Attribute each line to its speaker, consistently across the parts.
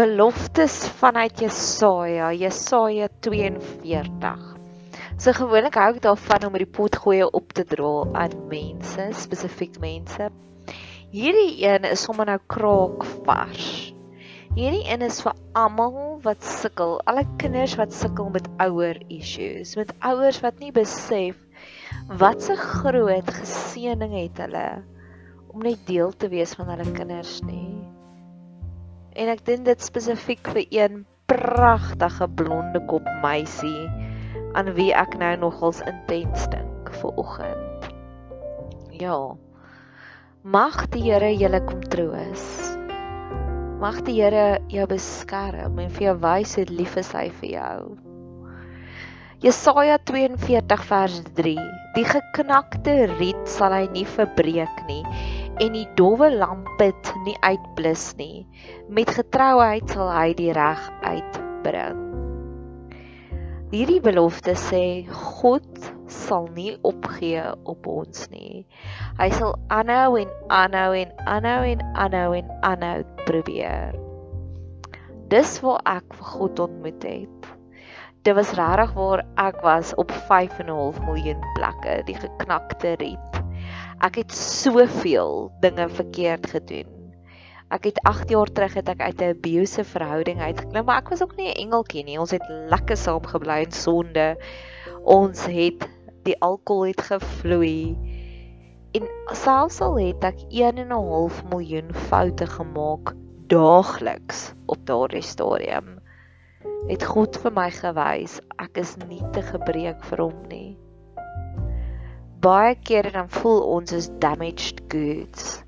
Speaker 1: Beloftes vanuit Jesaja, Jesaja 42. So gewoonlik hou ek daarvan om hierdie pot gooi op te dra aan mense, spesifiek mense. Hierdie een is sommer nou kraak vars. Hierdie een is vir almal wat sukkel, alle kinders wat sukkel met ouer issues, met ouers wat nie besef wat 'n groot geseëning het hulle om net deel te wees van hulle kinders nie en ek dink dit spesifiek vir een pragtige blonde kop meisie aan wie ek nou nogals intens dink vir oggend. Ja. Mag die Here julle kom troos. Mag die Here jou beskerm en vir jou wys hoe lief hy vir jou. Jesaja 42 vers 3. Die geknakte riet sal hy nie verbreek nie en die dowwe lampet nie uitblus nie. Met getrouheid sal hy die reg uitbring. Hierdie belofte sê God sal nie opgee op ons nie. Hy sal aanhou en aanhou en aanhou en aanhou en aanhou probeer. Dis waar ek vir God ontmoet het. Dit was regtig waar ek was op 5.5 miljoen plekke, die geknakte riet. Ek het soveel dinge verkeerd gedoen. Ek het 8 jaar terug het ek uit 'n abusive verhouding uitgeklim, maar ek was ook nie 'n engeltjie nie. Ons het lekker saam gebly in sonde. Ons het die alkohol het gevloei. En selfs al het ek 1.5 miljoen foute gemaak daagliks op daardie stadium, het God vir my gewys ek is nie te gebreek vir hom nie baie kere dan voel ons is damaged goods.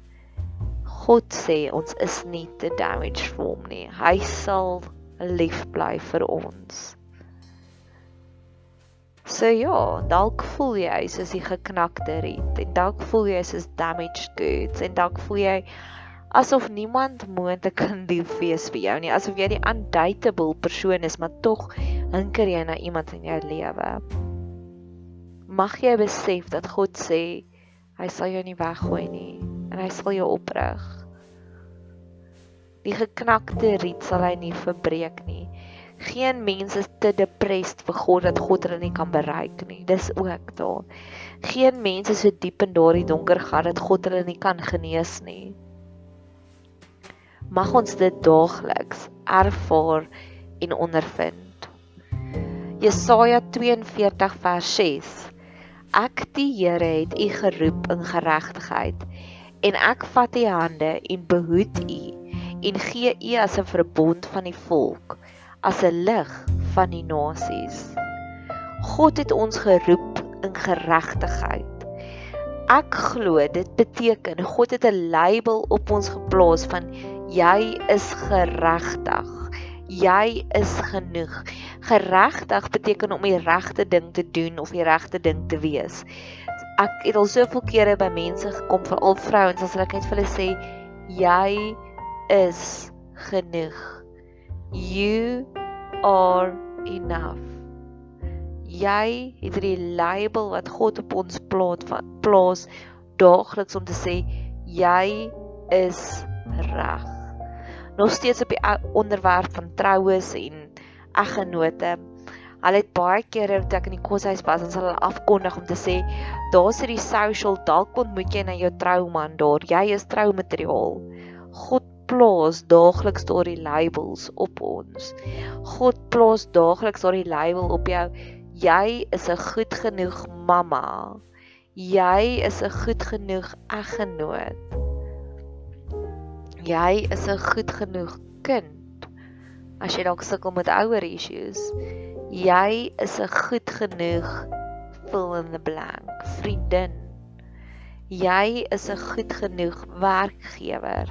Speaker 1: God sê ons is nie te damaged vir hom nie. Hy sal lief bly vir ons. So ja, dalk voel jy soos die geknakte riet en dalk voel jy soos damaged goods en dalk voel jy asof niemand moontlik kan lief wees vir jou nie, asof jy die undateable persoon is, maar tog hinker jy na iemand in jou lewe mag jy besef dat God sê hy sal jou nie weggooi nie en hy sal jou oprig. Die geknakte riet sal hy nie verbreek nie. Geen mens is te depressed vir God dat God hulle nie kan bereik nie. Dis ook daar. Geen mens is so diep in daardie donker gat dat God hulle nie kan genees nie. Mag ons dit daagliks ervaar en ondervind. Jesaja 42 vers 6 Ek die Here het u geroep in geregtigheid en ek vat u hande en behoed u en gee u as 'n verbond van die volk as 'n lig van die nasies. God het ons geroep in geregtigheid. Ek glo dit beteken God het 'n label op ons geplaas van jy is geregtig. Jy is genoeg. Geregtig beteken om die regte ding te doen of die regte ding te wees. Ek het al soveel kere by mense gekom, veral vrouens, as hulle net vir hulle sê jy is genoeg. You are enough. Jy het die label wat God op ons plaas van plaas daagliks om te sê jy is reg. Nog steeds op die onderwerp van troues en eggenote. Hulle het baie kere toe ek in die koshuis was, ons hulle afkondig om te sê daar's hierdie social dalk ontmoet jy na jou trouman daar. Jy is troumateriaal. God plaas daagliks daardie labels op ons. God plaas daagliks daardie label op jou. Jy is 'n goed genoeg mamma. Jy is 'n goed genoeg eggenoot. Jy is 'n goed genoeg kind. As jy dalk sukkel met ouer issues, jy is 'n goed genoeg fill in the blank vriendin. Jy is 'n goed genoeg werkgewer.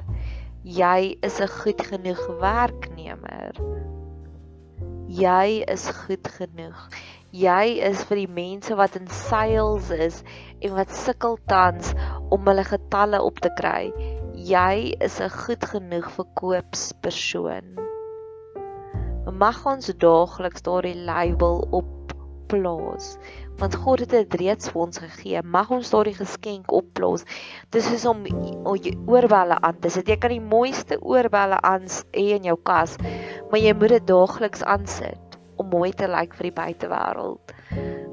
Speaker 1: Jy is 'n goed genoeg werknemer. Jy is goed genoeg. Jy is vir die mense wat in sales is en wat sukkel tans om hulle getalle op te kry. Jy is 'n goed genoeg verkoopspersoon. Mag ons daagliks daardie label op plaas want God het dit reeds vir ons gegee. Mag ons daardie geskenk oplos. Dis is om oorbelle aan te sit. Jy kan die mooiste oorbelle aan hê in jou kas, maar jy moet dit daagliks aansit om mooi te lyk vir die buitewêreld.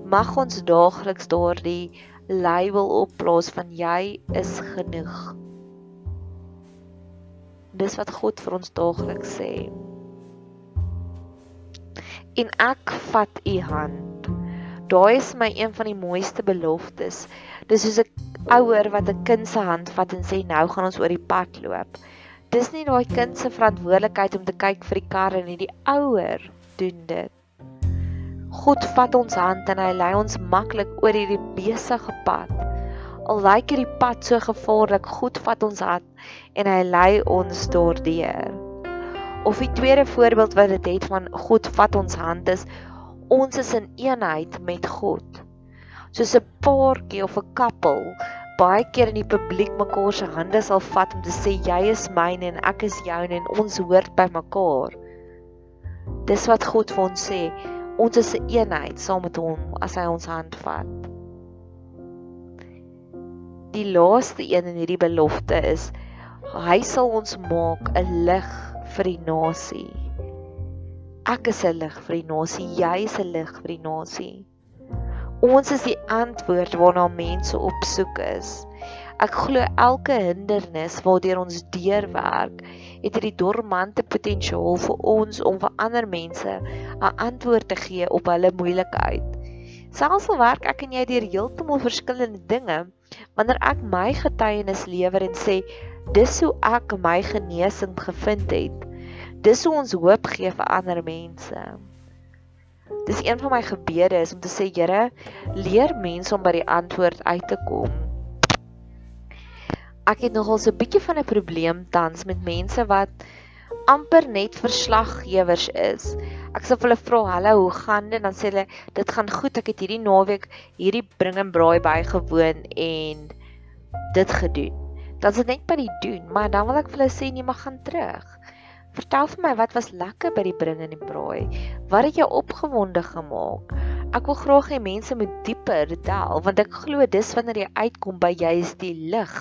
Speaker 1: Mag ons daagliks daardie label oplos van jy is genoeg. Dis wat God vir ons daagliks sê. En ek vat u hand daai is my een van die mooiste beloftes. Dis soos 'n ouer wat 'n kind se hand vat en sê nou gaan ons oor die pad loop. Dis nie daai kind se verantwoordelikheid om te kyk vir die kar nie, die ouer doen dit. God vat ons hand en hy lei ons maklik oor hierdie besige pad. Al lyk hierdie pad so gevaarlik, God vat ons hand en hy lei ons daardeur. Of die tweede voorbeeld wat dit het van God vat ons hand is ons is in eenheid met God. Soos 'n paartjie of 'n koppel baie keer in die publiek mekaar se hande sal vat om te sê jy is myne en ek is joune en ons hoort by mekaar. Dis wat God vir ons sê. Ons is 'n eenheid saam met hom as hy ons hand vat. Die laaste een in hierdie belofte is hy sal ons maak 'n lig vir die nasie. Ek is 'n lig vir die nasie, jy is 'n lig vir die nasie. Ons is die antwoord waarna mense op soek is. Ek glo elke hindernis waardeur ons deurwerk, het hierdie dormante potensiaal vir ons om vir ander mense 'n antwoord te gee op hulle moeilikheid. Selfs al werk ek en jy deur heeltemal verskillende dinge, wanneer ek my getuienis lewer en sê dis hoe ek my genesing gevind het, Dis hoe ons hoop gee vir ander mense. Dis een van my gebede is om te sê Here, leer mense om by die antwoord uit te kom. Ek het nogal so 'n bietjie van 'n probleem tans met mense wat amper net verslaggewers is. Ek sê vir hulle vra, "Hallo, hoe gaan dit?" Dan sê hulle, "Dit gaan goed. Ek het hierdie naweek hierdie bring en braai bygewoon en dit gedoen." Dan is dit net by die doen, maar dan wil ek vir hulle sê, "Nee, maar gaan terug." Vertel vir my wat was lekker by die bring en die braai? Wat het jou opgewonde gemaak? Ek wil graag hê mense moet dieper tel want ek glo dis wanneer jy uitkom by jy is die lig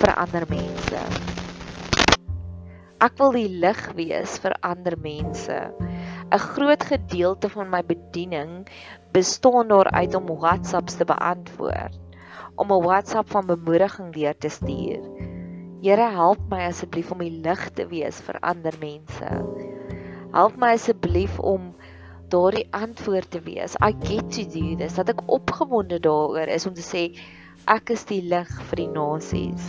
Speaker 1: vir ander mense. Ek wil die lig wees vir ander mense. 'n Groot gedeelte van my bediening bestaan daaruit om WhatsApps te beantwoord, om 'n WhatsApp van bemoediging deur te stuur Here help my asseblief om die lig te wees vir ander mense. Help my asseblief om daardie antwoord te wees. I get to do this. Dat ek opgewonde daaroor is om te sê ek is die lig vir die nasies.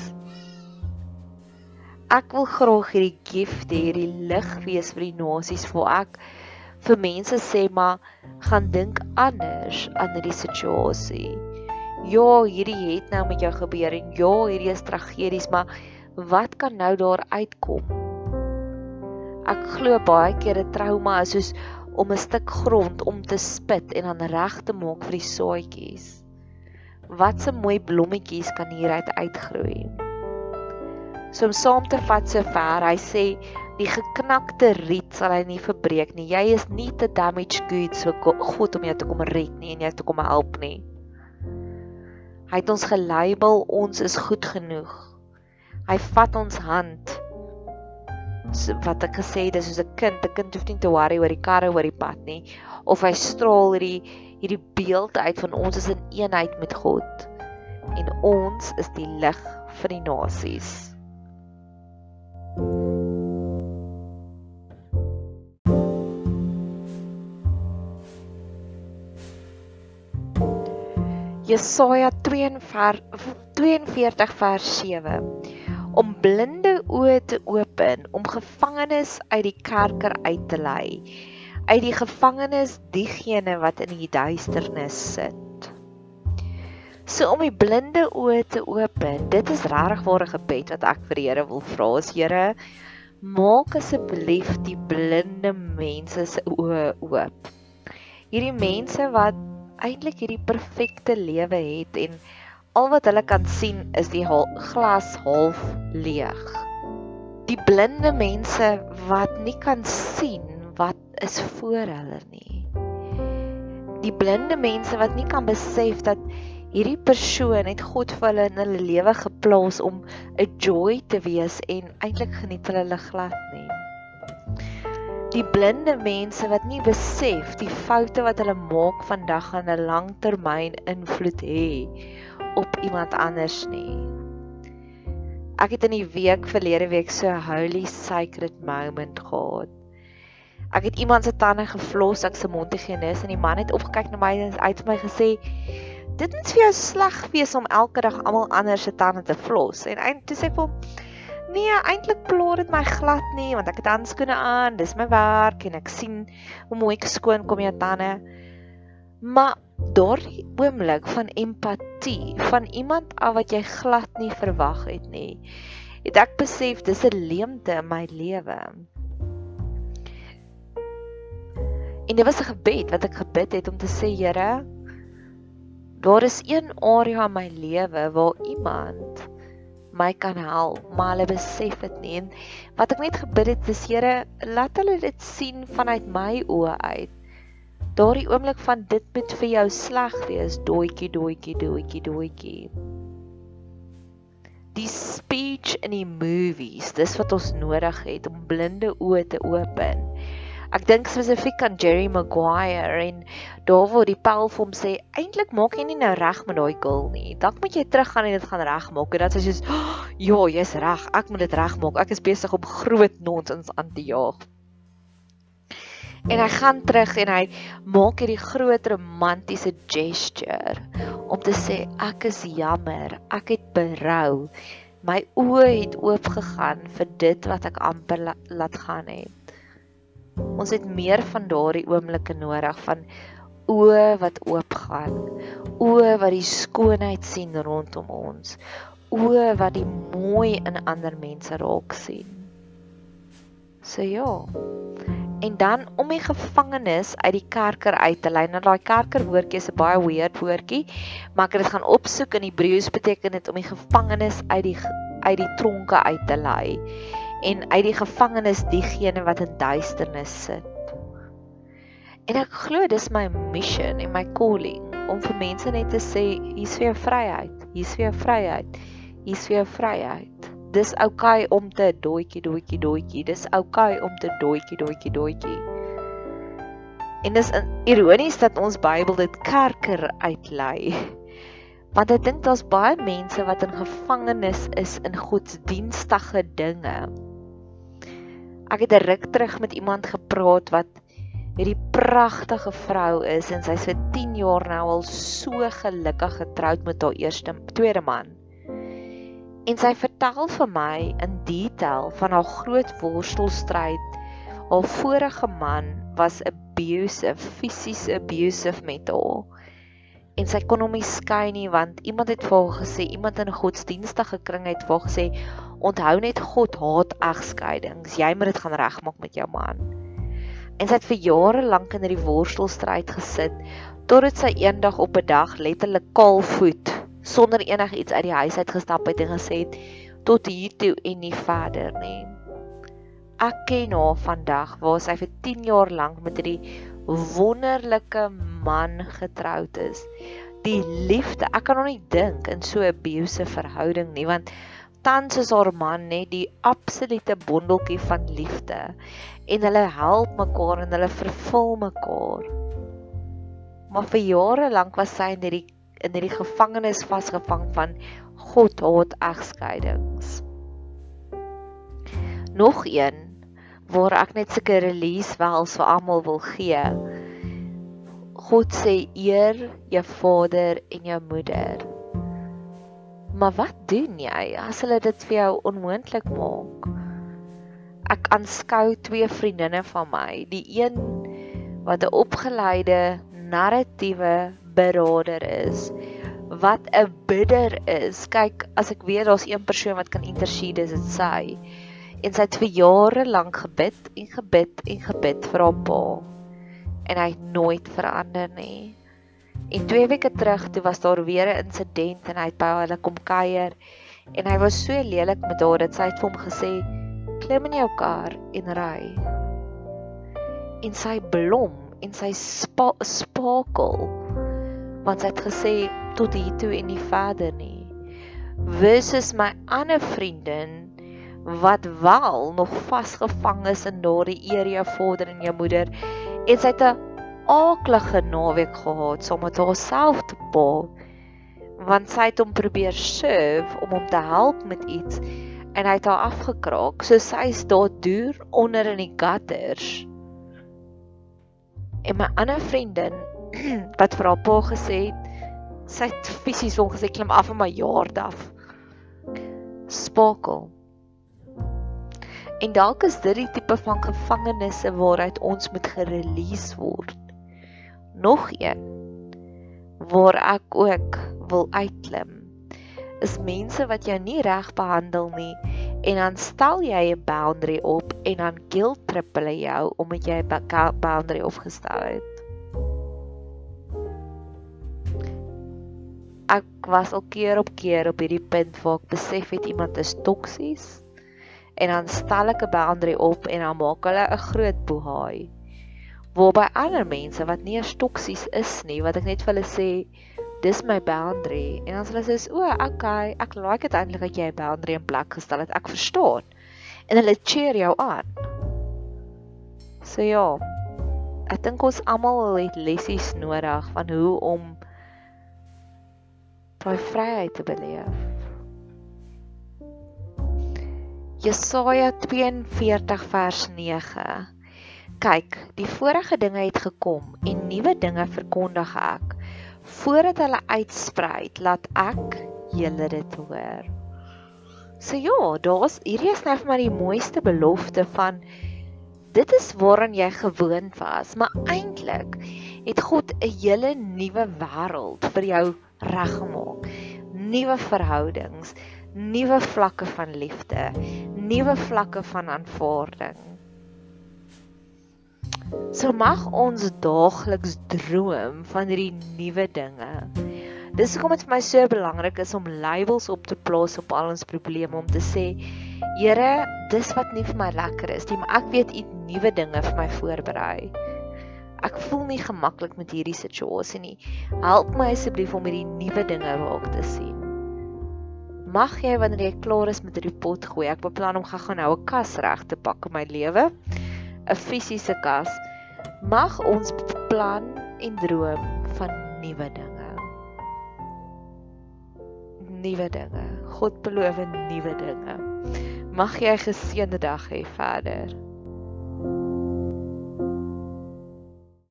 Speaker 1: Ek wil graag hierdie gift, hierdie lig wees vir die nasies vir ek vir mense sê maar gaan dink anders aan hierdie situasie. Ja, hierdie het nou met jou gebeur en ja, hierdie is tragies, maar wat kan nou daar uitkom? Ek glo baie keer 'n trauma is soos om 'n stuk grond om te spit en dan reg te maak vir die saadjies. Wat 'n mooi blommetjies kan hieruit uitgroei. So om saam te vat so ver, hy sê die geknakte riet sal hy nie verbreek nie. Jy is nie te damaged goods vir God om jou te kom red nie en jou te kom help nie. Hy het ons gelabel, ons is goed genoeg. Hy vat ons hand so, wat ek gesê het, dis soos 'n kind, 'n kind hoef nie te worry oor die karre oor die pad nie of hy straal hierdie hierdie beeld uit van ons is in eenheid met God en ons is die lig vir die nasies. Jesaja 42 vers 7 om blinde oë te open, om gevangenes uit die kerker uit te lei, uit die gevangenes diegene wat in die duisternis sit. So om die blinde oë te open, dit is regtig waar 'n gebed wat ek vir die Here wil vra, is Here, maak asseblief die blinde mense se oë oop. Hierdie mense wat eintlik hierdie perfekte lewe het en al wat hulle kan sien is die glas half leeg. Die blinde mense wat nie kan sien wat is voor hulle nie. Die blinde mense wat nie kan besef dat hierdie persoon het God vir hulle in hulle lewe geplaas om 'n joy te wees en eintlik geniet hulle hulle glad nie. Die blinde mense wat nie besef die foute wat hulle maak vandag gaan 'n langtermyn invloed hê op iemand anders nie. Ek het in die week verlede week so 'n holy sacred moment gehad. Ek het iemand se tande geflos, ek se mondhygiënis en die man het opgekyk na my en uit my gesê: "Dit moet vir jou sleg wees om elke dag almal anders se tande te flos." En eintlik toe sê ek vir hom: "Nee, eintlik pla dit my glad nie, want ek het handskoene aan, dis my werk en ek sien hoe mooi skoon kom jou tande." Maar daardie oomblik van empatie van iemand af wat jy glad nie verwag het nie. Het ek besef dis 'n leemte in my lewe. En dit was 'n gebed wat ek gebid het om te sê Here, daar is een area in my lewe waar iemand my kan help, maar hulle besef dit nie. En wat ek net gebid het, is Here, laat hulle dit sien vanuit my oë uit daardie oomblik van dit moet vir jou sleg wees, doetjie doetjie doetjie doetjie. Die speech in die movies, dis wat ons nodig het om blinde oë te open. Ek dink spesifiek aan Jerry Maguire en daar waar die pel vir hom sê, eintlik maak jy nie nou reg met daai girl nie. Dalk moet jy teruggaan en dit gaan regmaak. En dan sê hy soos, oh, "Ja, jy's reg. Ek moet dit regmaak. Ek is besig om groot nonsens aan te jaag." En hy gaan terug en hy maak hierdie groot romantiese gesture om te sê ek is jammer, ek het berou. My oë het oop gegaan vir dit wat ek amper la laat gaan het. Ons het meer van daardie oomblikke nodig van oë wat oop gaan. Oë wat die skoonheid sien rondom ons. Oë wat die mooi in ander mense raak sien. So ja en dan om die gevangenes uit die kerker uit te lei. Nou daai kerker woordjie is 'n baie weird woordjie, maar ek het dit gaan opsoek in Hebreëus beteken dit om die gevangenes uit die uit die tronke uit te lei en uit die gevangenes diegene wat in duisternis sit. En ek glo dis my mission en my calling om vir mense net te sê hier's vir jou vryheid, hier's vir jou vryheid, hier's vir jou vryheid dis oukei okay om te doetjie doetjie doetjie. Dis oukei okay om te doetjie doetjie doetjie. En dis ironies dat ons Bybel dit kerker uitlei. Want ek dink daar's baie mense wat in gevangenis is in godsdienstige dinge. Ek het 'n ruk terug met iemand gepraat wat hierdie pragtige vrou is en sy's vir 10 jaar nou al so gelukkig getroud met haar eerste tweede man. En sy vertel vir my in detail van haar groot worstelstryd. Haar vorige man was abusive, fisies abusive met haar. En sy kon hom nie skei nie want iemand het vir haar gesê, iemand in 'n godsdienstige kring het vir gesê, onthou net God haat egskeidings. Jy moet dit gaan regmaak met jou man. En sy het vir jare lank in hierdie worstelstryd gesit totdat sy eendag op 'n dag letterlik kaalvoet sonder enigiets uit die huis uit gestap het en gesê het tot hier toe en nie verder nie. Ek ken haar vandag waar sy vir 10 jaar lank met hierdie wonderlike man getroud is. Die liefde, ek kan nog nie dink in so 'n abusive verhouding nie want tans is haar man net die absolute bondeltjie van liefde en hulle help mekaar en hulle vervul mekaar. Maar vir jare lank was sy in hierdie in hierdie gevangenis vasgevang van God haat egskeidings. Nog een waar ek net sulke release wels vir almal wil gee. God sê eer jou vader en jou moeder. Maar wat doen jy as hulle dit vir jou onmoontlik maak? Ek aanskou twee vriendinne van my, die een wat 'n opgeleide narratiewe beraader is, wat 'n bidder is. Kyk, as ek weet daar's een persoon wat kan intercede, is dit sy. En sy het vir jare lank gebid en gebid en gebid vir haar pa. En hy het nooit verander nie. En 2 weke terug, toe was daar weer 'n insident en hy het by hulle kom kuier en hy was so lelik met haar dat sy het vir hom gesê: "Klim in jou kar en ry." En sy blom en sy spa spakel want sy het gesê tot hier toe en nie verder nie. Versus my ander vriendin wat wel nog vasgevang is in daardie area vorder en jou moeder en sy het 'n aaklige naweek gehad saam met haarself te pa want sy het hom probeer serve om hom te help met iets en hy het haar afgekraak. So sy is daar deur onder in die gutters. En my ander vriendin wat vir haar pa gesê het sy het fisies hom gesê klim af van my jaard af. Spakel en dalk is dit die tipe van gevangenisse waaruit ons moet gerelease word nog een waar ek ook wil uitklim is mense wat jou nie reg behandel nie en dan stel jy 'n boundary op en dan guilt trip hulle jou omdat jy 'n boundary opgestel het. Ek was al keer op keer op hierdie punt waar ek besef het iemand is toksies en dan stel ek 'n boundary op en dan maak hulle 'n groot bohaai waarby ander mense wat nie eens toksies is nie, wat ek net vir hulle sê, dis my boundary en as hulle sê, "O, okay, ek like dit eintlik dat jy 'n boundary in plek gestel het. Ek verstaan." En hulle cheer jou aan. So ja, ek dink ons almal het lessies nodig van hoe om daai vryheid te beleef. Jesaja 42 vers 9 kyk, die vorige dinge het gekom en nuwe dinge verkondig ek. Voordat hulle uitsprei, laat ek julle dit hoor. So ja, daar's hierdie is nou vir my die mooiste belofte van dit is waaraan jy gewoond was, maar eintlik het God 'n hele nuwe wêreld vir jou reggemaak. Nuwe verhoudings, nuwe vlakke van liefde, nuwe vlakke van aanvaarding. So mag ons daagliks droom van hierdie nuwe dinge. Dis hoekom dit vir my so belangrik is om labels op te plaas op al ons probleme om te sê, Here, dis wat nie vir my lekker is nie, maar ek weet U nuwe dinge vir my voorberei. Ek voel nie gemaklik met hierdie situasie nie. Help my asseblief om hierdie nuwe dinge raak te sien. Mag jy wanneer jy klaar is met hierdie pot gooi, ek beplan om gou-gou nou 'n kas reg te pak in my lewe. 'n fisiese kas mag ons plan en droom van nuwe dinge. Nuwe dinge. God beloof nuwe dinge. Mag jy 'n geseënde dag hê verder.